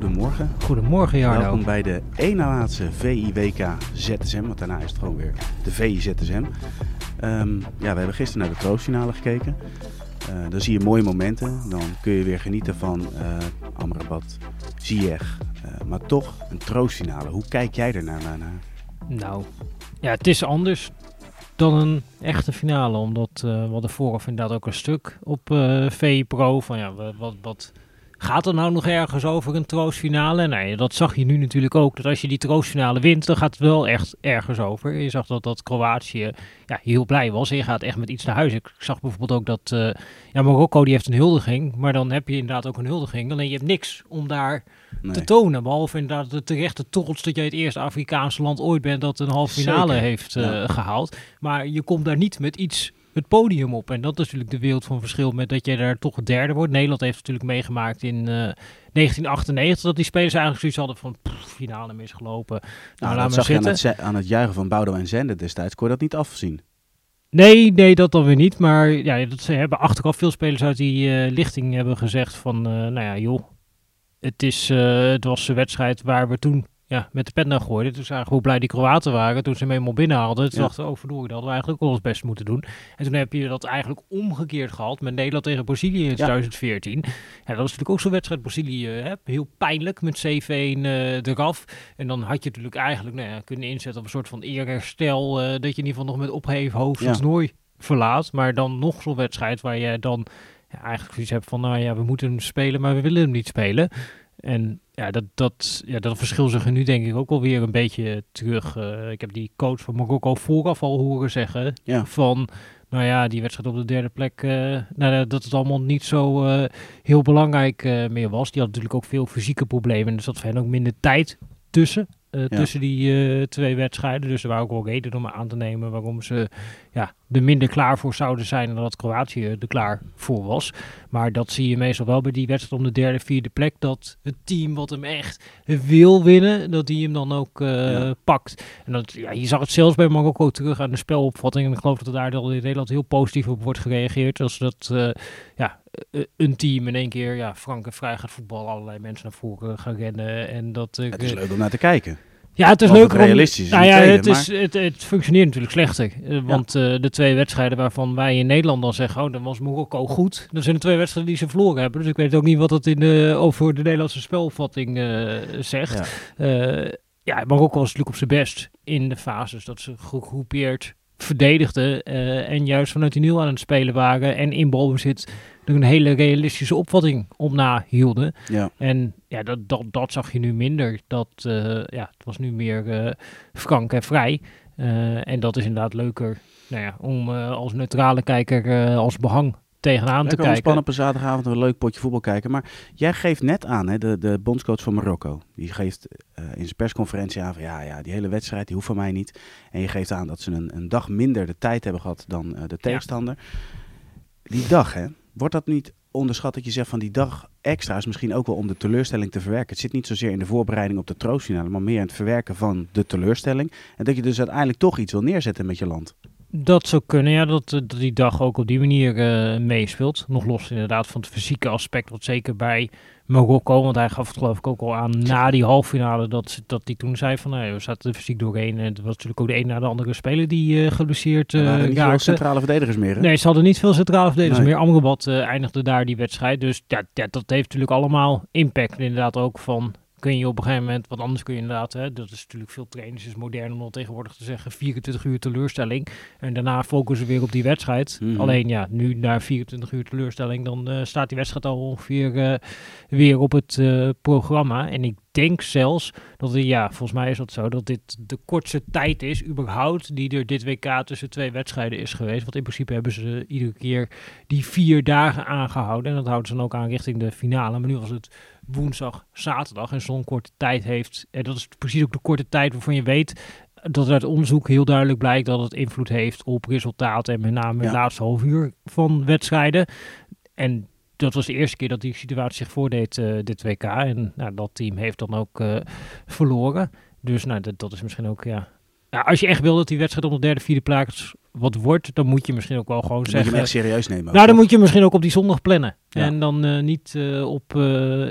goedemorgen. Goedemorgen Jarno. Welkom bij de ene laatste VIWK ZSM, want daarna is het gewoon weer de VIZSM. Ehm ja, we hebben gisteren naar de troostfinale gekeken. Eh, dan zie je mooie momenten. Dan kun je weer genieten van uh, Amrabat, Ziyech. Uh, maar toch een troostfinale. Hoe kijk jij ernaar? Naar? Nou, ja, het is anders dan een echte finale. Omdat uh, we hadden vooraf inderdaad ook een stuk op VI Pro. Van ja, wat, wat gaat er nou nog ergens over een troostfinale? Nee, dat zag je nu natuurlijk ook. Dat als je die troostfinale wint, dan gaat het wel echt ergens over. Je zag dat, dat Kroatië ja, heel blij was. En je gaat echt met iets naar huis. Ik zag bijvoorbeeld ook dat uh, ja, Marokko die heeft een huldiging. Maar dan heb je inderdaad ook een huldiging. Alleen je hebt niks om daar nee. te tonen. Behalve inderdaad de terechte trots dat jij het eerste Afrikaanse land ooit bent dat een halve finale Zeker. heeft uh, Ja. gehaald. Maar je komt daar niet met iets het podium op. En dat is natuurlijk de wereld van verschil met dat je daar toch het derde wordt. Nederland heeft natuurlijk meegemaakt in uh, 1998 dat die spelers eigenlijk zoiets hadden van pff, finale misgelopen. Nou, Nou, laat maar aan zitten. het, aan het juichen van Boudewijn Zende destijds. Kon je dat niet afzien? Nee, nee, dat dan weer niet. Maar ja, dat, ze hebben achteraf veel spelers uit die uh, lichting hebben gezegd van, uh, nou ja, joh, het, is, het was een wedstrijd waar we toen ja, met de pet naar gooiden. Toen zagen we hoe blij die Kroaten waren toen ze hem eenmaal binnenhaalden. Toen Ja. dachten we, oh verdorie, dat hadden we eigenlijk ook ons best moeten doen. En toen heb je dat eigenlijk omgekeerd gehad met Nederland tegen Brazilië in 2014. Ja, dat was natuurlijk ook zo'n wedstrijd. Brazilië, hè, heel pijnlijk met 7-1 uh, eraf. En dan had je natuurlijk eigenlijk nou ja, kunnen inzetten op een soort van eerherstel. Uh, dat je in ieder geval nog met opgeheven hoofd het toernooi verlaat. Maar dan nog zo'n wedstrijd waar je dan eigenlijk zoiets hebt van, nou ja, we moeten hem spelen, maar we willen hem niet spelen. En ja, dat, dat, ja, dat verschil er nu denk ik ook alweer een beetje terug. Uh, ik heb die coach van Marokko vooraf al horen zeggen Ja. van... Nou ja, die wedstrijd op de derde plek, uh, nou, dat het allemaal niet zo uh, heel belangrijk meer was. Die had natuurlijk ook veel fysieke problemen. En er zat voor hen ook minder tijd tussen. Ja. Tussen die twee wedstrijden. Dus er waren ook wel redenen om aan te nemen waarom ze ja, er minder klaar voor zouden zijn dan dat Kroatië er klaar voor was. Maar dat zie je meestal wel bij die wedstrijd om de derde, vierde plek. Dat het team wat hem echt wil winnen, dat die hem dan ook uh, ja. pakt. En dat, ja, je zag het zelfs bij Marokko terug aan de spelopvatting. En ik geloof dat er daar al in Nederland heel positief op wordt gereageerd. Als dat uh, ja, een team in één keer ja, frank en vrij gaat voetballen. Allerlei mensen naar voren gaan rennen. En dat, het is leuk om naar te kijken. Ja, het is leuk realistisch is nou ja, tweede, het, is, het, het functioneert natuurlijk slechter. Uh, want uh, de twee wedstrijden waarvan wij in Nederland dan zeggen... oh, dan was Marokko goed. Dat zijn de twee wedstrijden die ze verloren hebben. Dus ik weet ook niet wat dat in de, over de Nederlandse spelopvatting uh, zegt. Ja. ja, Marokko was natuurlijk op zijn best in de fases dat ze gegroepeerd verdedigden uh, en juist vanuit die nul aan het spelen waren en in balbezit er een hele realistische opvatting op na hielden. Ja. En ja, dat, dat, dat zag je nu minder. Dat, uh, ja, het was nu meer uh, frank en vrij. En dat is inderdaad leuker nou ja, om als neutrale kijker als behang tegenaan Lekker te kijken. ontspannen op een zaterdagavond een leuk potje voetbal kijken. Maar jij geeft net aan, hè, de, de bondscoach van Marokko. Die geeft uh, in zijn persconferentie aan van ja, ja, die hele wedstrijd die hoeft van mij niet. En je geeft aan dat ze een, een dag minder de tijd hebben gehad dan uh, de tegenstander. Ja. Die dag, hè, wordt dat niet onderschat dat je zegt van die dag extra is misschien ook wel om de teleurstelling te verwerken. Het zit niet zozeer in de voorbereiding op de troostfinale, maar meer in het verwerken van de teleurstelling. En dat je dus uiteindelijk toch iets wil neerzetten met je land. Dat zou kunnen, ja, dat, dat die dag ook op die manier uh, meespeelt. Nog los inderdaad van het fysieke aspect, wat zeker bij Marokko, want hij gaf het geloof ik ook al aan na die halffinale, dat, dat hij toen zei van, nou, we zaten er fysiek doorheen. En het was natuurlijk ook de een na de andere speler die uh, geblesseerd uh, ja, niet centrale verdedigers meer, hè? Nee, ze hadden niet veel centrale verdedigers nee. meer. Amrabat uh, eindigde daar die wedstrijd, dus ja, ja, dat heeft natuurlijk allemaal impact inderdaad ook van kun je op een gegeven moment, want anders kun je inderdaad, hè, dat is natuurlijk veel trainers, is modern om al tegenwoordig te zeggen, 24 uur teleurstelling. En daarna focussen we weer op die wedstrijd. Mhm. Mm -hmm. Alleen ja, nu na 24 uur teleurstelling, dan uh, staat die wedstrijd al ongeveer uh, weer op het uh, programma. En ik denk zelfs dat, er, ja, volgens mij is dat zo, dat dit de kortste tijd is, überhaupt, die er dit WK tussen twee wedstrijden is geweest. Want in principe hebben ze iedere keer die vier dagen aangehouden. En dat houden ze dan ook aan richting de finale. Maar nu was het woensdag, zaterdag en zo'n korte tijd heeft. En dat is precies ook de korte tijd waarvan je weet dat uit onderzoek heel duidelijk blijkt dat het invloed heeft op resultaten en met name Ja. het laatste half uur van wedstrijden. En dat was de eerste keer dat die situatie zich voordeed, uh, dit WK. En nou, dat team heeft dan ook uh, verloren. Dus nou, dat, dat is misschien ook, ja... Nou, als je echt wil dat die wedstrijd op de derde, vierde plaats wat wordt, dan moet je misschien ook wel gewoon Dan zeggen... moet je hem echt serieus nemen. ook, nou, dan moet je misschien ook op die zondag plannen. En dan niet op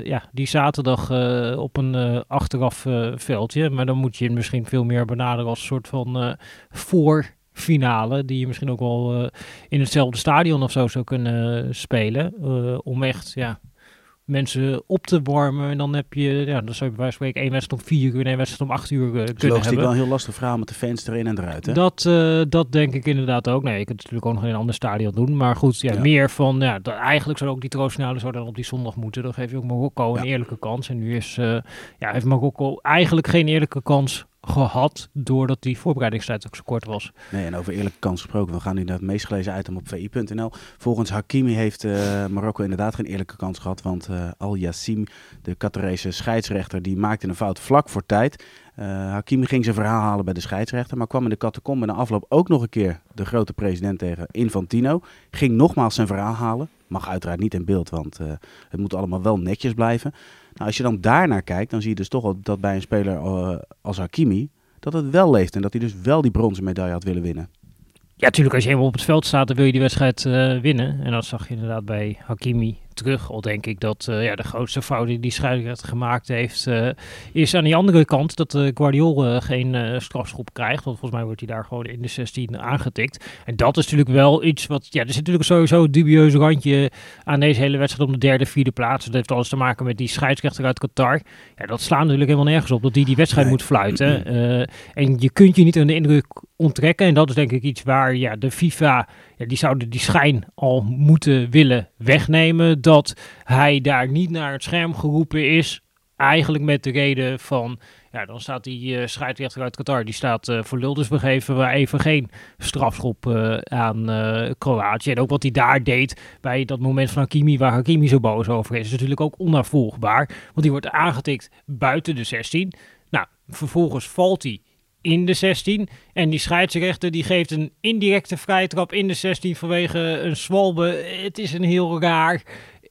ja, die zaterdag op een achteraf veldje. Maar dan moet je misschien veel meer benaderen als een soort van voorfinale. Die je misschien ook wel in hetzelfde stadion of zo zou kunnen spelen. om echt, ja, mensen op te warmen. En dan heb je, ja, dan zou je bij wijze van spreken één wedstrijd om vier uur en één wedstrijd om acht uur uh, kunnen hebben. Dat is wel een heel lastig verhaal met de fans erin en eruit. Hè? Dat, uh, dat denk ik inderdaad ook. Nee, je kunt natuurlijk ook nog in een ander stadion doen. Maar goed, ja, meer van, ja, dat, eigenlijk zou ook die troostfinale zo dan op die zondag moeten. Dan geef je ook Marokko een eerlijke kans. En nu is, uh, ja, heeft Marokko eigenlijk geen eerlijke kans gehad doordat die voorbereidingstijd ook zo kort was. Nee, en over eerlijke kans gesproken, we gaan nu naar het meest gelezen item op vi.nl. Volgens Hakimi heeft uh, Marokko inderdaad geen eerlijke kans gehad, want uh, Al Yassim, de Qatarese scheidsrechter, die maakte een fout vlak voor tijd. Uh, Hakimi ging zijn verhaal halen bij de scheidsrechter, maar kwam in de catacombe na afloop ook nog een keer de grote president tegen Infantino. Ging nogmaals zijn verhaal halen. Mag uiteraard niet in beeld, want het moet allemaal wel netjes blijven. Nou, als je dan daarnaar kijkt, dan zie je dus toch dat bij een speler uh, als Hakimi, dat het wel leeft en dat hij dus wel die bronzen medaille had willen winnen. Ja, natuurlijk, als je helemaal op het veld staat, dan wil je die wedstrijd uh, winnen. En dat zag je inderdaad bij Hakimi terug. Al denk ik dat uh, ja, de grootste fout die die scheidsrechter gemaakt heeft, uh, is aan die andere kant dat uh, Guardiola geen strafschop krijgt. Want volgens mij wordt hij daar gewoon in de 16 aangetikt. En dat is natuurlijk wel iets wat, ja, er zit natuurlijk sowieso een dubieus randje aan deze hele wedstrijd om de derde, vierde plaats. Dat heeft alles te maken met die scheidsrechter uit Qatar. Ja, dat slaat natuurlijk helemaal nergens op, dat die die wedstrijd nee. moet fluiten. en je kunt je niet aan de indruk onttrekken. En dat is denk ik iets waar ja, de FIFA, die zouden die schijn al moeten willen wegnemen. Dat hij daar niet naar het scherm geroepen is. Eigenlijk met de reden van, ja, dan staat die uh, scheidsrechter uit Qatar, die staat uh, voor lul, dus we even geen strafschop uh, aan Kroatië. En ook wat hij daar deed bij dat moment van Hakimi, waar Hakimi zo boos over is, is natuurlijk ook onnavolgbaar. Want die wordt aangetikt buiten de 16. Nou, vervolgens valt hij in de 16. En die scheidsrechter die geeft een indirecte vrijtrap in de 16 vanwege een zwalbe. Het is een heel raar,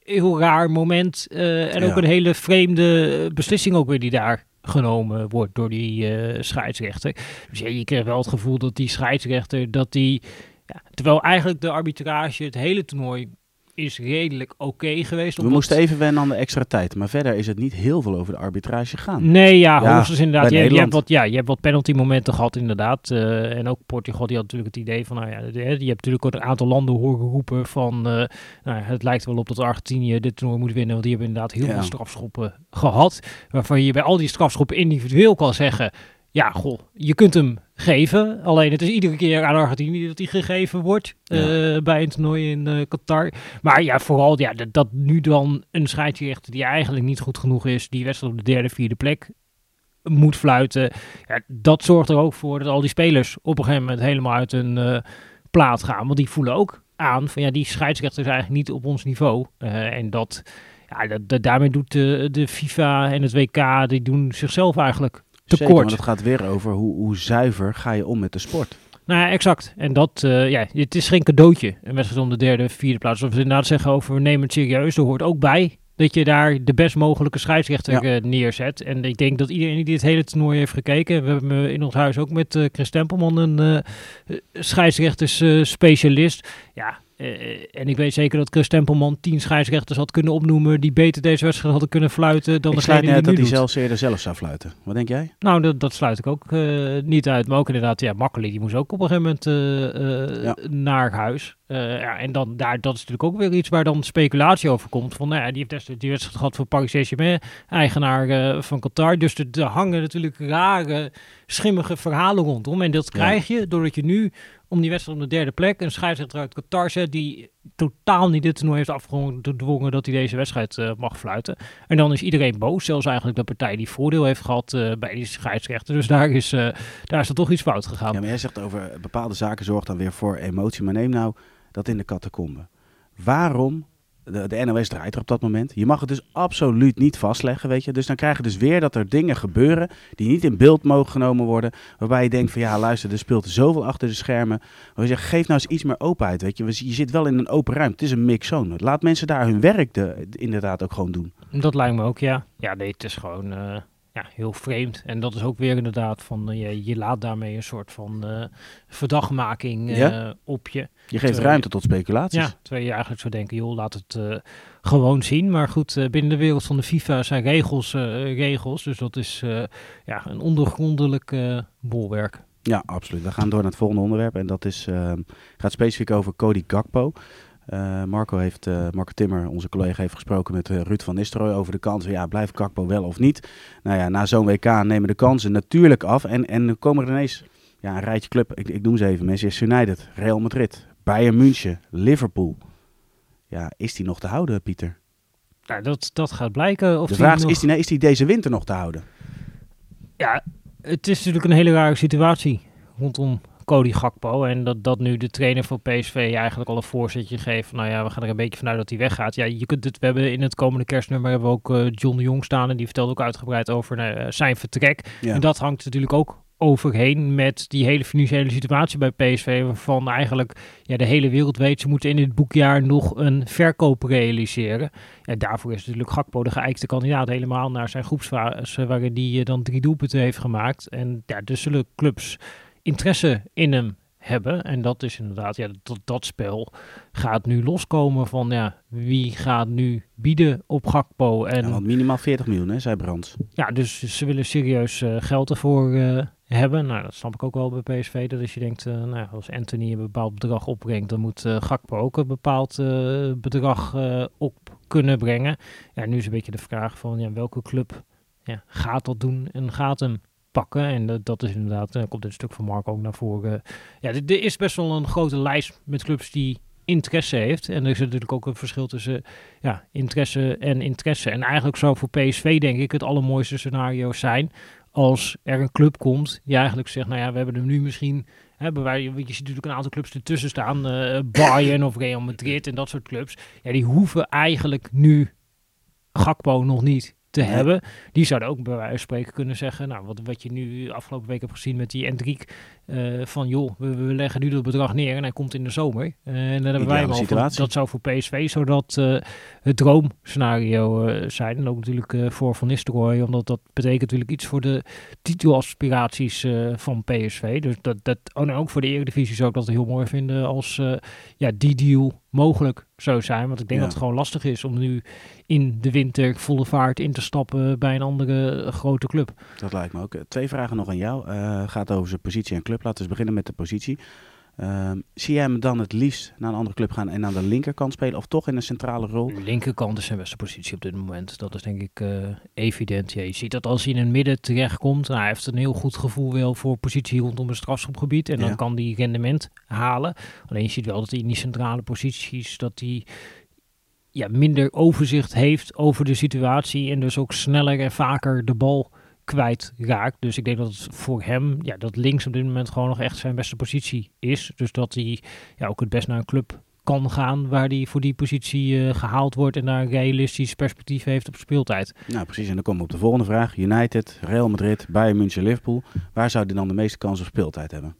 heel raar moment. Uh, en ja. ook een hele vreemde beslissing ook weer die daar genomen wordt door die uh, scheidsrechter. Dus ja, je krijgt wel het gevoel dat die scheidsrechter, dat die... Ja, terwijl eigenlijk de arbitrage het hele toernooi is redelijk oké geweest. We moesten even wennen aan de extra tijd. Maar verder is het niet heel veel over de arbitrage gegaan. Nee, ja, ja hoogstens inderdaad. Je, je, hebt wat, ja, je hebt wat penalty momenten gehad inderdaad. Uh, en ook Portugal die had natuurlijk het idee van... Nou ja, je hebt natuurlijk ook een aantal landen horen roepen van... Uh, nou, het lijkt wel op dat Argentinië dit toernooi moet winnen. Want die hebben inderdaad heel ja. veel strafschoppen gehad. Waarvan je bij al die strafschoppen individueel kan zeggen ja, goh, je kunt hem geven. Alleen het is iedere keer aan Argentinië dat hij gegeven wordt ja. uh, bij een toernooi in uh, Qatar. Maar ja, vooral ja, dat, dat nu dan een scheidsrechter die eigenlijk niet goed genoeg is, die wedstrijd op de derde, vierde plek moet fluiten. Ja, dat zorgt er ook voor dat al die spelers op een gegeven moment helemaal uit hun uh, plaat gaan. Want die voelen ook aan van ja, die scheidsrechter is eigenlijk niet op ons niveau. en dat, ja, dat, dat, daarmee doet de, de FIFA en het WK, die doen zichzelf eigenlijk tekort. Zeker, maar het gaat weer over hoe, hoe zuiver ga je om met de sport. Nou ja, exact. En dat, uh, ja, het is geen cadeautje. Een wedstrijd om de derde, vierde plaats. Of we inderdaad zeggen over we nemen het serieus. Er hoort ook bij dat je daar de best mogelijke scheidsrechter ja. uh, neerzet. En ik denk dat iedereen die het hele toernooi heeft gekeken... We hebben in ons huis ook met uh, Chris Tempelman een scheidsrechtersspecialist. ja, uh, en ik weet zeker dat Chris Tempelman tien scheidsrechters had kunnen opnoemen die beter deze wedstrijd hadden kunnen fluiten dan ik degene die dat hij zelfs eerder zelf zou fluiten. Wat denk jij? Nou, dat, dat sluit ik ook uh, niet uit. Maar ook inderdaad, ja, Makkeli, die moest ook op een gegeven moment uh, ja. naar huis. ja, en dan, daar, dat is natuurlijk ook weer iets waar dan speculatie over komt. Van, nou ja, die heeft die wedstrijd gehad voor Paris Saint-Germain, eigenaar van Qatar. Dus er hangen natuurlijk rare, schimmige verhalen rondom. En dat krijg je doordat je nu om die wedstrijd om de derde plek. Een scheidsrechter uit Qatar die totaal niet dit toernooi heeft afgedwongen dat hij deze wedstrijd uh, mag fluiten. En dan is iedereen boos, zelfs eigenlijk de partij die voordeel heeft gehad uh, bij die scheidsrechter. Dus daar is, uh, daar is er toch iets fout gegaan. Ja, maar jij zegt over bepaalde zaken zorgt dan weer voor emotie. Maar neem nou dat in de catacombe. Waarom de, de NOS draait er op dat moment. Je mag het dus absoluut niet vastleggen, weet je. Dus dan krijg je dus weer dat er dingen gebeuren die niet in beeld mogen genomen worden. Waarbij je denkt van ja, luister, er speelt zoveel achter de schermen. Maar je zegt, geef nou eens iets meer openheid, weet je. Je zit wel in een open ruimte. Het is een mixzone. Laat mensen daar hun werk de, inderdaad ook gewoon doen. Dat lijkt me ook, ja. Ja, nee, het is gewoon... Uh ja, heel vreemd. En dat is ook weer inderdaad van, uh, je, je laat daarmee een soort van uh, verdachtmaking uh, Ja? op je. Je geeft Terwijl- ruimte tot speculaties. Ja, terwijl je eigenlijk zou denken, joh, laat het eh, gewoon zien. Maar goed, eh, binnen de wereld van de FIFA zijn regels eh, regels. Dus dat is eh, ja, een ondergrondelijk eh, bolwerk. Ja, absoluut. We gaan door naar het volgende onderwerp. En dat is, gaat specifiek over Cody Gakpo. Eh, Marco heeft, eh, Marco Timmer, onze collega, heeft gesproken met eh, Ruud van Nistelrooy over de kansen. Ja, blijft Gakpo wel of niet? Nou ja, na zo'n WK nemen de kansen natuurlijk af. En, en dan komen er ineens ja, een rijtje club. Ik, ik noem ze even. Manchester United, Real Madrid, Bayern München, Liverpool. Ja, is die nog te houden, Pieter? Nou, dat, dat gaat blijken. Of de vraag is, nog- is die, nee, is die deze winter nog te houden? Ja, het is natuurlijk een hele rare situatie rondom Cody Gakpo. En dat, dat nu de trainer van PSV eigenlijk al een voorzetje geeft. van, Nou ja, we gaan er een beetje vanuit dat hij weggaat. Ja, je kunt het, we hebben in het komende kerstnummer hebben we ook eh, John de Jong staan. En die vertelde ook uitgebreid over eh, zijn vertrek. Ja. En dat hangt natuurlijk ook overheen met die hele financiële situatie bij PSV. Waarvan eigenlijk ja, de hele wereld weet, ze moeten in dit boekjaar nog een verkoop realiseren. En daarvoor is natuurlijk Gakpo de geëikte kandidaat. Helemaal naar zijn groepsfase waarin hij eh, dan drie doelpunten heeft gemaakt. En ja, dus zullen clubs interesse in hem hebben. En dat is inderdaad, ja, dat, dat spel gaat nu loskomen van ja, wie gaat nu bieden op Gakpo. En Ja, want minimaal 40 miljoen, hè, zei Brands. ja, dus ze willen serieus eh, geld ervoor eh, hebben. Nou, dat snap ik ook wel bij PSV. Dat als je denkt, eh, nou, ja, als Anthony een bepaald bedrag opbrengt, dan moet Gakpo ook een bepaald bedrag op kunnen brengen. Ja, nu is een beetje de vraag van ja, welke club ja, gaat dat doen en gaat hem pakken. En dat, dat is inderdaad, en komt dit stuk van Mark ook naar voren. ja, er is best wel een grote lijst met clubs die interesse heeft. En er is natuurlijk ook een verschil tussen ja, interesse en interesse. En eigenlijk zou voor PSV denk ik het allermooiste scenario zijn als er een club komt die eigenlijk zegt, nou ja, we hebben hem nu misschien, hè, bij- je ziet natuurlijk een aantal clubs ertussen staan, eh Bayern of Real Madrid en dat soort clubs. Ja, die hoeven eigenlijk nu Gakpo nog niet te hebben. Die zouden ook bij wijze van spreken kunnen zeggen, nou, wat, wat je nu afgelopen week hebt gezien met die Endriek, eh, van joh, we, we leggen nu dat bedrag neer en hij komt in de zomer. Eh, en dan hebben wij hem al van, dat zou voor PSV zodat eh, het droomscenario zijn. En ook natuurlijk voor Van Nistelrooy, omdat dat betekent natuurlijk iets voor de titelaspiraties van PSV. Dus dat, dat oh, en ook voor de Eredivisie zou ik dat heel mooi vinden als ja, die deal mogelijk zou zijn. Want ik denk Ja. dat het gewoon lastig is om nu in de winter volle vaart in te stappen bij een andere grote club. Dat lijkt me ook. Eh, Twee vragen nog aan jou. Eh gaat over zijn positie en club. Laten we beginnen met de positie. Ehm, zie jij hem dan het liefst naar een andere club gaan en aan de linkerkant spelen? Of toch in een centrale rol? De linkerkant is zijn beste positie op dit moment. Dat is denk ik eh, evident. Ja, je ziet dat als hij in het midden terechtkomt. Nou, hij heeft een heel goed gevoel wel voor positie rondom het strafschopgebied. En dan Ja. kan hij rendement halen. Alleen je ziet wel dat hij in die centrale posities... dat hij ja, minder overzicht heeft over de situatie. En dus ook sneller en vaker de bal kwijt raakt. Dus ik denk dat het voor hem, ja, dat links op dit moment gewoon nog echt zijn beste positie is. Dus dat hij ja, ook het best naar een club kan gaan waar hij voor die positie eh, gehaald wordt en daar een realistisch perspectief heeft op speeltijd. Nou, precies. En dan komen we op de volgende vraag. United, Real Madrid, Bayern München, Liverpool. Waar zou hij dan de meeste kans op speeltijd hebben?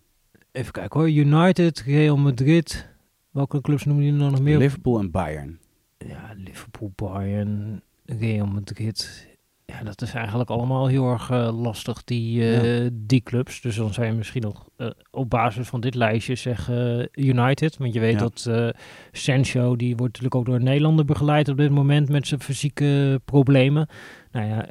Even kijken hoor, United, Real Madrid, welke clubs noemen jullie nou nog meer? Liverpool en Bayern. ja, Liverpool, Bayern, Real Madrid. Ja, dat is eigenlijk allemaal heel erg eh, lastig, die, eh, die clubs. Dus dan zou je misschien nog eh, op basis van dit lijstje zeggen United. Want je weet Ja. dat Sancho, die wordt natuurlijk ook door Nederlander begeleid op dit moment met zijn fysieke problemen. Nou ja,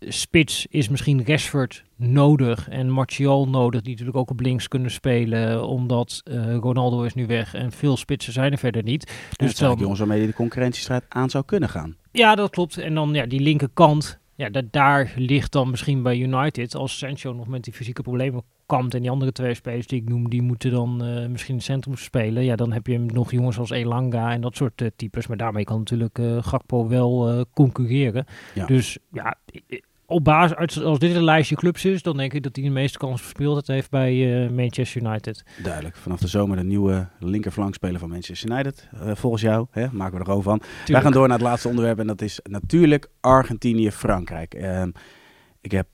spits is misschien Rashford nodig en Martial nodig, die natuurlijk ook op links kunnen spelen, omdat Ronaldo is nu weg en veel spitsen zijn er verder niet. Dus Dus het zijn dan, jongens waarmee hij de concurrentiestrijd aan zou kunnen gaan. Ja, dat klopt. En dan ja, die linkerkant, ja, da- daar ligt dan misschien bij United, als Sancho nog met die fysieke problemen kampt en die andere twee spelers die ik noem, die moeten dan eh, misschien in het centrum spelen. Ja, dan heb je nog jongens als Elanga en dat soort eh, types. Maar daarmee kan natuurlijk eh, Gakpo wel concurreren. Ja. Dus ja, op basis, als- als dit een lijstje clubs is, dan denk ik dat hij de meeste kans verspeeld heeft bij eh, Manchester United. Duidelijk. Vanaf de zomer de nieuwe linkerflankspeler van Manchester United. Eh, volgens jou, hè, maken we er gewoon van. Wij gaan door naar het laatste onderwerp en dat is natuurlijk Argentinië-Frankrijk. Ehm, ik heb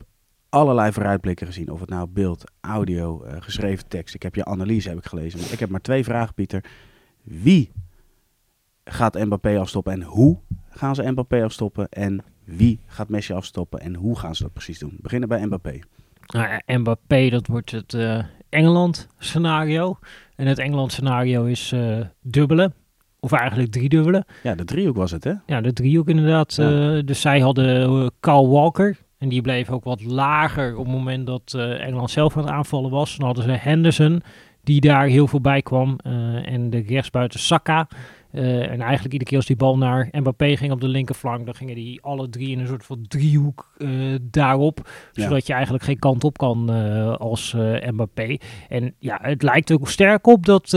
allerlei vooruitblikken gezien, of het nou beeld, audio, eh, geschreven tekst. Ik heb je analyse heb ik gelezen. Maar ik heb maar twee vragen, Pieter. Wie gaat Mbappé afstoppen en hoe gaan ze Mbappé afstoppen? En Wie gaat Messi afstoppen en hoe gaan ze dat precies doen? Beginnen bij Mbappé. Nou ja, Mbappé, dat wordt het uh, Engeland-scenario. En het Engeland-scenario is uh, dubbele. Of eigenlijk driedubbele. Ja, de driehoek was het, hè? Ja, de driehoek inderdaad. Ja. Uh, dus zij hadden Carl Walker. En die bleef ook wat lager op het moment dat Engeland zelf aan het aanvallen was. Dan hadden ze Henderson, die daar heel veel bij kwam. en de rechtsbuiten Saka. Uh, en eigenlijk iedere keer als die bal naar Mbappé ging op de linkerflank, dan gingen die alle drie in een soort van driehoek uh, daarop. Ja. Zodat je eigenlijk geen kant op kan uh, als Mbappé. En ja, het lijkt ook sterk op dat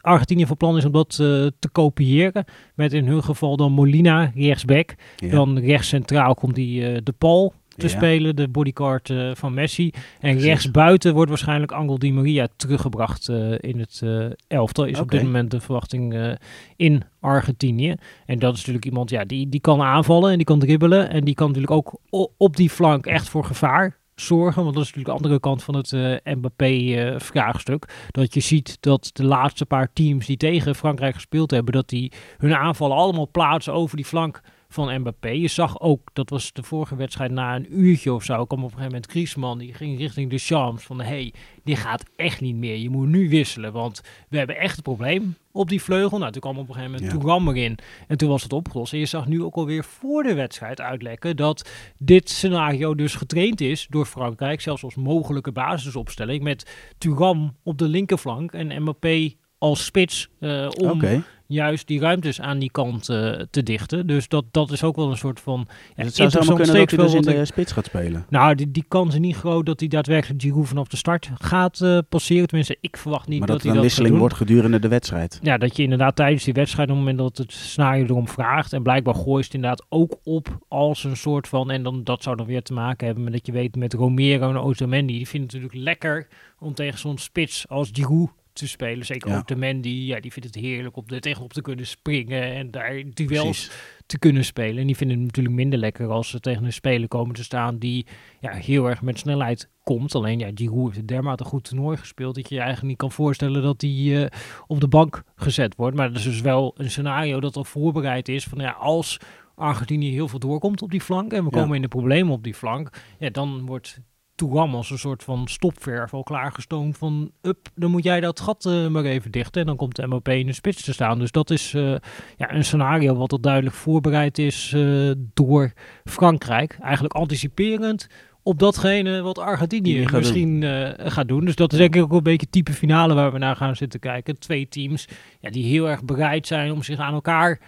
Argentinië van plan is om dat te kopiëren. Met in hun geval dan Molina rechtsback. Ja. Dan rechts centraal komt die De Paul te ja. spelen, de bodyguard uh, van Messi. En rechtsbuiten wordt waarschijnlijk Angel Di Maria teruggebracht uh, in het uh, elftal. Is okay. op dit moment de verwachting in Argentinië. En dat is natuurlijk iemand ja, die, die kan aanvallen en die kan dribbelen. En die kan natuurlijk ook op die flank echt voor gevaar zorgen. Want dat is natuurlijk de andere kant van het uh, Mbappé-vraagstuk. dat je ziet dat de laatste paar teams die tegen Frankrijk gespeeld hebben, dat die hun aanvallen allemaal plaatsen over die flank van Mbappé. Je zag ook, dat was de vorige wedstrijd na een uurtje of zo, kwam op een gegeven moment Griezmann, die ging richting de Champs van, hey, die gaat echt niet meer. Je moet nu wisselen, want we hebben echt een probleem op die vleugel. Nou, toen kwam op een gegeven moment ja. Erin en toen was het opgelost. En je zag nu ook alweer voor de wedstrijd uitlekken dat dit scenario dus getraind is door Frankrijk, zelfs als mogelijke basisopstelling, met Thuram op de linkerflank en Mbappé als spits uh, om okay. Juist die ruimtes aan die kant uh, te dichten. Dus dat, dat is ook wel een soort van ja, dus het zou zomaar kunnen dat hij dus in de spits gaat spelen. Nou, die, die kans is niet groot dat hij daadwerkelijk Giroud vanaf de start gaat uh, passeren. Tenminste, ik verwacht niet maar dat, dat hij dat wisseling wordt gedurende de wedstrijd. Ja, dat je inderdaad tijdens die wedstrijd, op het moment dat het scenario erom vraagt, en blijkbaar gooit het inderdaad ook op als een soort van, en dan, dat zou dan weer te maken hebben met dat je weet met Romero en Otamendi, die vinden het natuurlijk lekker om tegen zo'n spits als Giroud te spelen. Zeker Ja. ook de Mandy, ja, die vindt het heerlijk om er tegenop te kunnen springen en daar duels Precies. te kunnen spelen. En die vinden het natuurlijk minder lekker als ze tegen een speler komen te staan die ja, heel erg met snelheid komt. Alleen ja, Giroud heeft dermate goed toernooi gespeeld dat je je eigenlijk niet kan voorstellen dat hij eh, op de bank gezet wordt. Maar dat is dus wel een scenario dat al voorbereid is van ja, als Argentinië heel veel doorkomt op die flank en we Ja. komen in de problemen op die flank, ja, dan wordt Touram als een soort van stopverf al klaargestoomd van up, dan moet jij dat gat eh, maar even dichten en dan komt de MOP in de spits te staan. Dus dat is eh, ja, een scenario wat al duidelijk voorbereid is eh, door Frankrijk. Eigenlijk anticiperend op datgene wat Argentinië gaat misschien gaat doen. Dus dat is denk ik ook een beetje type finale waar we naar gaan zitten kijken. Twee teams ja, die heel erg bereid zijn om zich aan elkaar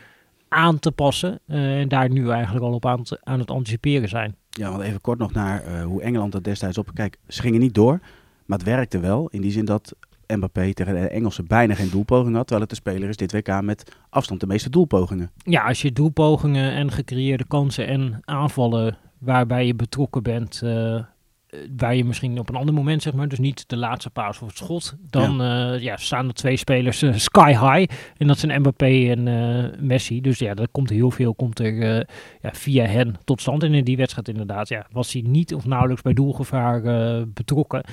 aan te passen. en daar nu eigenlijk al op aan, te- aan het anticiperen zijn. Ja, want even kort nog naar eh, hoe Engeland dat destijds op. Kijk, ze gingen niet door, maar het werkte wel. In die zin dat Mbappé tegen de Engelsen bijna geen doelpoging had. Terwijl het de speler is dit WK met afstand de meeste doelpogingen. Ja, als je doelpogingen en gecreëerde kansen en aanvallen waarbij je betrokken bent, eh, waar je misschien op een ander moment, zeg maar, dus niet de laatste paas of het schot, dan ja. ja, staan er twee spelers eh, sky high. En dat zijn Mbappé en eh, Messi. Dus ja, er komt heel veel komt er eh, ja, via hen tot stand. En in die wedstrijd inderdaad, ja, was hij niet of nauwelijks bij doelgevaar eh, betrokken.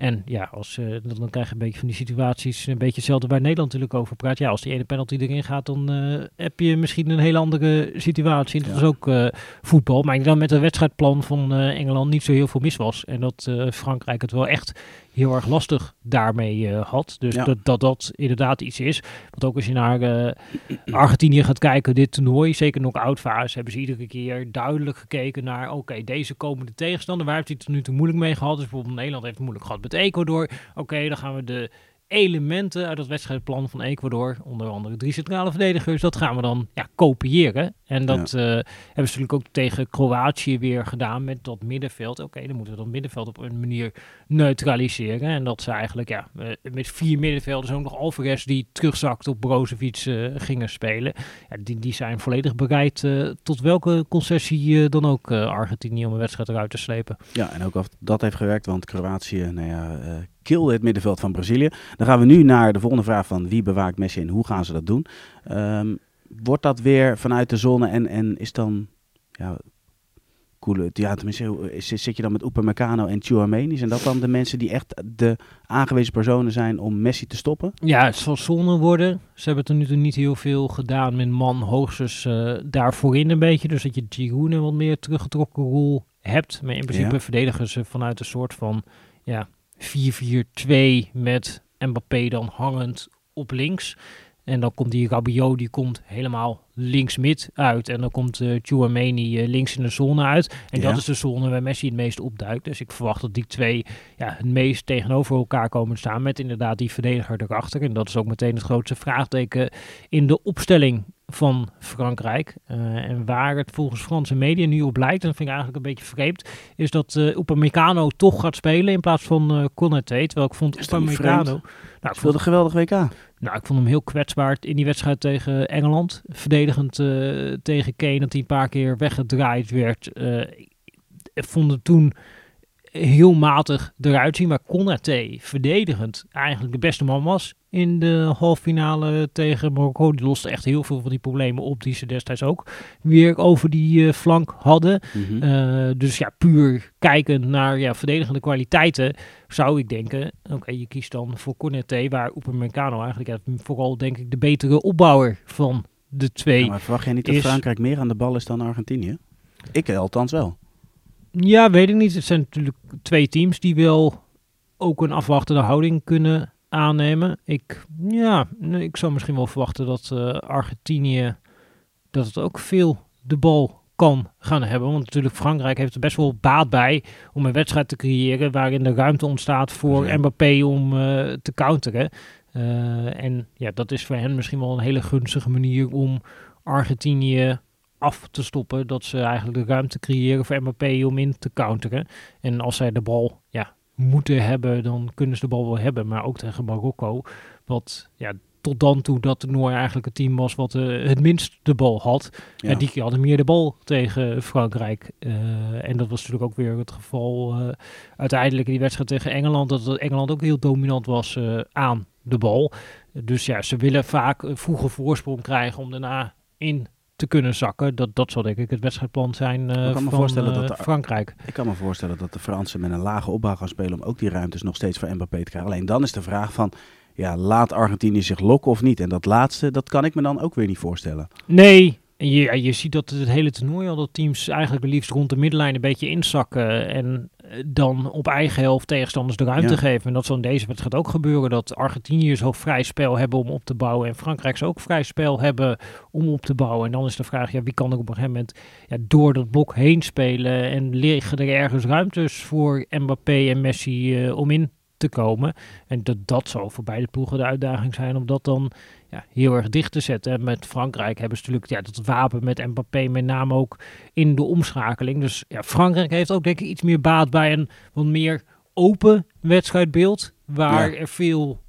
En ja, als, eh, dan, dan krijg je een beetje van die situaties, een beetje hetzelfde waar Nederland natuurlijk over praat. Ja, als die ene penalty erin gaat, dan eh, heb je misschien een hele andere situatie. En dat Ja. is ook eh, voetbal. Maar ik denk dat met het wedstrijdplan van Engeland niet zo heel veel mis was. En dat Frankrijk het wel echt heel erg lastig daarmee had. Dus Ja. dat, dat dat inderdaad iets is. Want ook als je naar Argentinië gaat kijken, dit toernooi, zeker nog fase, hebben ze iedere keer duidelijk gekeken naar, oké, deze komende tegenstander, waar heeft hij het nu toe moeilijk mee gehad? Dus bijvoorbeeld Nederland heeft het moeilijk gehad Ecuador. Oké, dan gaan we de elementen uit het wedstrijdplan van Ecuador, onder andere drie centrale verdedigers, dat gaan we dan ja, kopiëren. En dat eh, hebben ze natuurlijk ook tegen Kroatië weer gedaan met dat middenveld. Oké, dan moeten we dat middenveld op een manier neutraliseren. En dat ze eigenlijk ja, eh, met vier middenvelders ook nog Alvarez die terugzakt op Brozovic eh, gingen spelen. Ja, die, die zijn volledig bereid tot welke concessie dan ook Argentinië om een wedstrijd eruit te slepen. Ja, en ook of dat heeft gewerkt, want Kroatië, nou ja, kilde het middenveld van Brazilië. Dan gaan we nu naar de volgende vraag van wie bewaakt Messi en hoe gaan ze dat doen? Ehm, wordt dat weer vanuit de zone en, en is dan, ja, coole... Ja, tenminste, zit je dan met Upamecano en Chouameni? Zijn dat dan de mensen die echt de aangewezen personen zijn om Messi te stoppen? Ja, het zal zonne worden. Ze hebben tot nu toe niet heel veel gedaan met man hoogstens uh, daar voorin een beetje. Dus dat je Giroud een wat meer teruggetrokken rol hebt. Maar in principe ja. verdedigen ze vanuit een soort van ja, 4-4-2 met Mbappé dan hangend op links. En dan komt die Rabiot, die komt helemaal links-mid uit. En dan komt uh, Chouameni uh, links in de zone uit. En dat is de zone waar Messi het meest opduikt. Dus ik verwacht dat die twee ja, het meest tegenover elkaar komen staan. Met inderdaad die verdediger erachter. En dat is ook meteen het grootste vraagteken in de opstelling van Frankrijk. Uh, en waar het volgens Franse media nu op lijkt, en dat vind ik eigenlijk een beetje vreemd, is dat uh, Upamecano toch gaat spelen in plaats van uh, Konaté. Terwijl ik vond Upamecano... Nou, ik vond een geweldig WK. Nou, ik vond hem heel kwetsbaar in die wedstrijd tegen Engeland. Verdedigend tegen Kane, dat hij een paar keer weggedraaid werd. ik vond het toen heel matig eruit zien. Maar Konaté, verdedigend, eigenlijk de beste man was in de halve finale tegen Marokko. Die loste echt heel veel van die problemen op die ze destijds ook weer over die uh, flank hadden. Mm -hmm. dus ja, puur kijken naar ja, verdedigende kwaliteiten zou ik denken, oké, je kiest dan voor Corneté, waar Upamecano eigenlijk ja, vooral denk ik de betere opbouwer van de twee ja, Maar verwacht jij niet dat Frankrijk meer aan de bal is dan Argentinië? Ik althans wel. Ja, weet ik niet. Het zijn natuurlijk twee teams die wel ook een afwachtende houding kunnen aannemen. Ik, ja, ik zou misschien wel verwachten dat uh, Argentinië dat het ook veel de bal kan gaan hebben. Want natuurlijk Frankrijk heeft er best wel baat bij om een wedstrijd te creëren waarin de ruimte ontstaat voor ja. Mbappé om uh, te counteren. Uh, en ja, dat is voor hen misschien wel een hele gunstige manier om Argentinië af te stoppen. Dat ze eigenlijk de ruimte creëren voor Mbappé om in te counteren. En als zij de bal ja, moeten hebben, dan kunnen ze de bal wel hebben. Maar ook tegen Marokko, wat ja, tot dan toe dat toernooi eigenlijk het team was wat uh, het minst de bal had. Ja. En die hadden meer de bal tegen Frankrijk. Uh, en dat was natuurlijk ook weer het geval uh, uiteindelijk in die wedstrijd tegen Engeland. Dat Engeland ook heel dominant was aan de bal. Dus ja, ze willen vaak een vroege voorsprong krijgen om daarna in te kunnen zakken. Dat, dat zal denk ik het wedstrijdplan zijn uh, kan me van voorstellen dat de, Frankrijk. Ik kan me voorstellen dat de Fransen met een lage opbouw gaan spelen om ook die ruimtes nog steeds voor Mbappé te krijgen. Alleen dan is de vraag van, ja, laat Argentinië zich lokken of niet? En dat laatste, dat kan ik me dan ook weer niet voorstellen. Nee, en je, je ziet dat het hele toernooi al dat teams eigenlijk liefst rond de middenlijn een beetje inzakken. En eh, dan op eigen helft tegenstanders de ruimte ja. geven. En dat zal in deze wedstrijd ook gebeuren. Dat Argentiniërs ook vrij spel hebben om op te bouwen. En Frankrijk ook vrij spel hebben om op te bouwen. En dan is de vraag, ja, wie kan er op een gegeven moment ja, door dat blok heen spelen? En liggen er ergens ruimtes voor Mbappé en Messi uh, om in te komen? En dat, dat zal voor beide ploegen de uitdaging zijn om dat dan ja, heel erg dicht te zetten. En met Frankrijk hebben ze natuurlijk ja, dat wapen met Mbappé met name ook in de omschakeling. Dus ja, Frankrijk heeft ook denk ik iets meer baat bij een wat meer open wedstrijdbeeld. Waar ja. er veel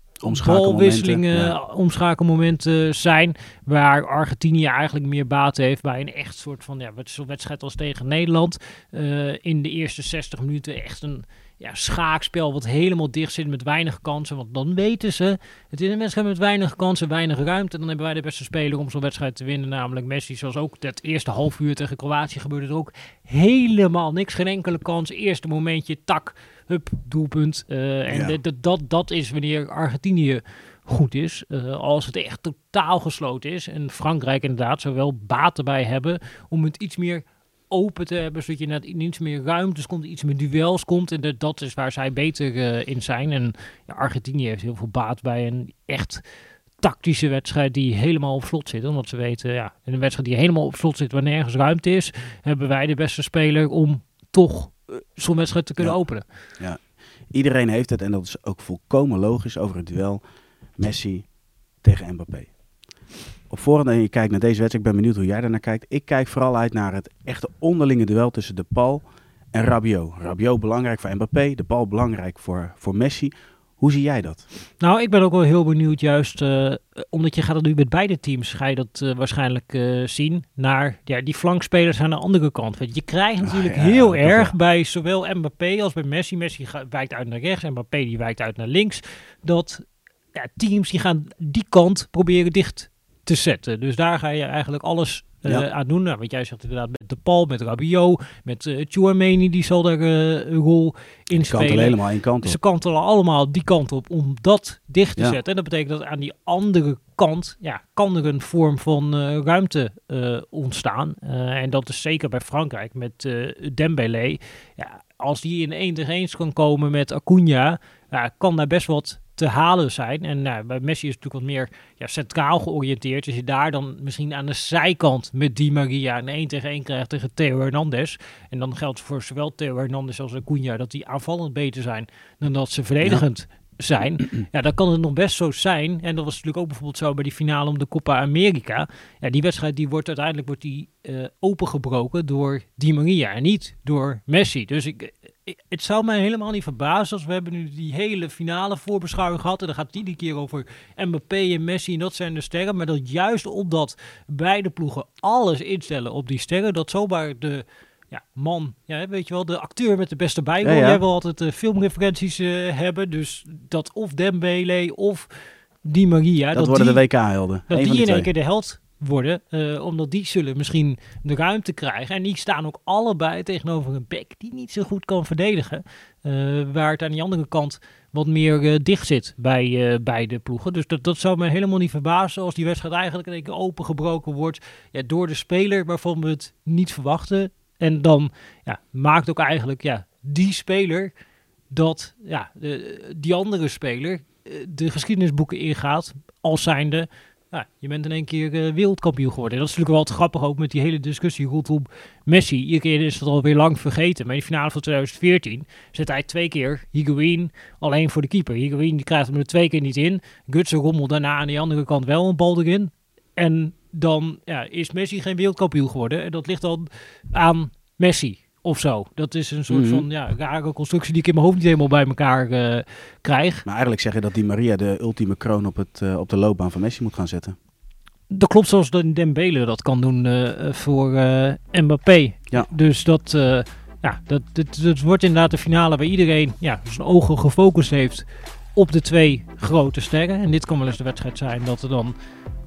balwisselingen, ja. omschakelmomenten zijn. Waar Argentinië eigenlijk meer baat heeft bij een echt soort van ja, wedstrijd als tegen Nederland. Uh, in de eerste 60 minuten echt een ja, schaakspel wat helemaal dicht zit met weinig kansen. Want dan weten ze, het is een wedstrijd met weinig kansen, weinig ruimte. Dan hebben wij de beste speler om zo'n wedstrijd te winnen, namelijk Messi. Zoals ook het eerste half uur tegen Kroatië gebeurde er ook helemaal niks. Geen enkele kans. Eerste momentje, tak, hup, doelpunt. Uh, en ja. dat, dat is wanneer Argentinië goed is. Uh, als het echt totaal gesloten is. En Frankrijk inderdaad zowel baat erbij hebben om het iets meer open te hebben, zodat je net iets meer ruimtes komt, iets meer duels komt. En dat is waar zij beter uh, in zijn. En ja, Argentinië heeft heel veel baat bij een echt tactische wedstrijd die helemaal op slot zit. Omdat ze weten, ja, in een wedstrijd die helemaal op slot zit, waar nergens ruimte is, hebben wij de beste speler om toch zo'n wedstrijd te kunnen ja. openen. Ja, iedereen heeft het en dat is ook volkomen logisch over het duel Messi tegen Mbappé op voorhand en je kijkt naar deze wedstrijd, ik ben benieuwd hoe jij daarnaar kijkt. Ik kijk vooral uit naar het echte onderlinge duel tussen de Paul en Rabiot. Rabiot belangrijk voor Mbappé, de Paul belangrijk voor, voor Messi. Hoe zie jij dat? Nou, ik ben ook wel heel benieuwd, juist uh, omdat je gaat het nu met beide teams, ga je dat uh, waarschijnlijk uh, zien, naar ja, die flankspelers aan de andere kant. Want je krijgt natuurlijk oh, ja, heel erg bij zowel Mbappé als bij Messi. Messi wijkt uit naar rechts, Mbappé die wijkt uit naar links. Dat ja, teams die gaan die kant proberen dicht te zetten. Dus daar ga je eigenlijk alles uh, aan doen. Nou, wat jij zegt inderdaad met De Paul, met Rabiot, met uh, Chouameni, die zal daar uh, een rol in spelen. Kantelen helemaal één kant op. Ze kantelen allemaal die kant op om dat dicht te zetten. En dat betekent dat aan die andere kant ja, kan er een vorm van ruimte ontstaan. en dat is zeker bij Frankrijk met Dembélé. Ja, als die in één tegen één kan komen met Acuna, ja, kan daar best wat te halen zijn. En nou, bij Messi is het natuurlijk wat meer ja, centraal georiënteerd. Als je daar dan misschien aan de zijkant met Di Maria een 1 tegen 1 krijgt tegen Theo Hernandez. En dan geldt voor zowel Theo Hernandez als Acuna dat die aanvallend beter zijn dan dat ze verdedigend zijn, ja, dan kan het nog best zo zijn. En dat was natuurlijk ook bijvoorbeeld zo bij die finale om de Copa America. Ja, die wedstrijd die wordt uiteindelijk wordt die, uh, opengebroken door Di Maria en niet door Messi. Dus ik, het zou mij helemaal niet verbazen als we hebben nu die hele finale voorbeschouwing gehad. En dan gaat die keer over Mbappé en Messi en dat zijn de sterren. Maar dat juist omdat beide ploegen alles instellen op die sterren, dat zomaar de ja, man, ja, weet je wel, de acteur met de beste bijrol. Ja, Jij wil altijd uh, filmreferenties uh, hebben. Dus dat of Dembele of Di Maria. Dat, dat worden de WK-helden. Dat die in één keer de held worden. Uh, omdat die zullen misschien de ruimte krijgen. En die staan ook allebei tegenover een bek die niet zo goed kan verdedigen. waar het aan die andere kant wat meer dicht zit bij beide ploegen. Dus dat, dat zou me helemaal niet verbazen als die wedstrijd eigenlijk één keer opengebroken wordt. Ja, door de speler waarvan we het niet verwachten. En dan ja, maakt ook eigenlijk ja, die speler dat ja, de, die andere speler eh, de geschiedenisboeken ingaat als zijnde ja, je bent in één keer uh, wereldkampioen geworden. En dat is natuurlijk wel grappig ook met die hele discussie rondom Messi. Iedere keer is het alweer lang vergeten. Maar in de finale van 2014 zet hij twee keer Higuain alleen voor de keeper. Higuain die krijgt hem er twee keer niet in. Gutsen rommelt daarna aan de andere kant wel een bal erin. En dan ja, is Messi geen wereldkampioen geworden. En dat ligt dan aan Messi of zo. Dat is een soort mm -hmm. van ja, rare constructie die ik in mijn hoofd niet helemaal bij elkaar uh, krijg. Maar eigenlijk zeg je dat die Maria de ultieme kroon op, het, uh, op de loopbaan van Messi moet gaan zetten. Dat klopt zoals de Dembele dat kan doen uh, voor Mbappé. Ja. Dus dat, ja, dat, dat, dat, wordt inderdaad de finale waar iedereen ja, zijn ogen gefocust heeft op de twee grote sterren. En dit kan wel eens de wedstrijd zijn dat er dan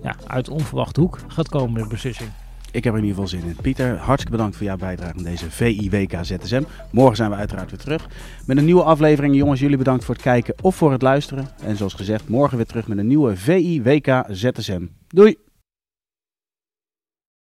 ja, uit onverwachte hoek gaat komen de beslissing. Ik heb er in ieder geval zin in. Pieter, hartstikke bedankt voor jouw bijdrage aan deze VIWK ZSM. Morgen zijn we uiteraard weer terug met een nieuwe aflevering. Jongens, jullie bedankt voor het kijken of voor het luisteren. En zoals gezegd, morgen weer terug met een nieuwe VIWK ZSM. Doei!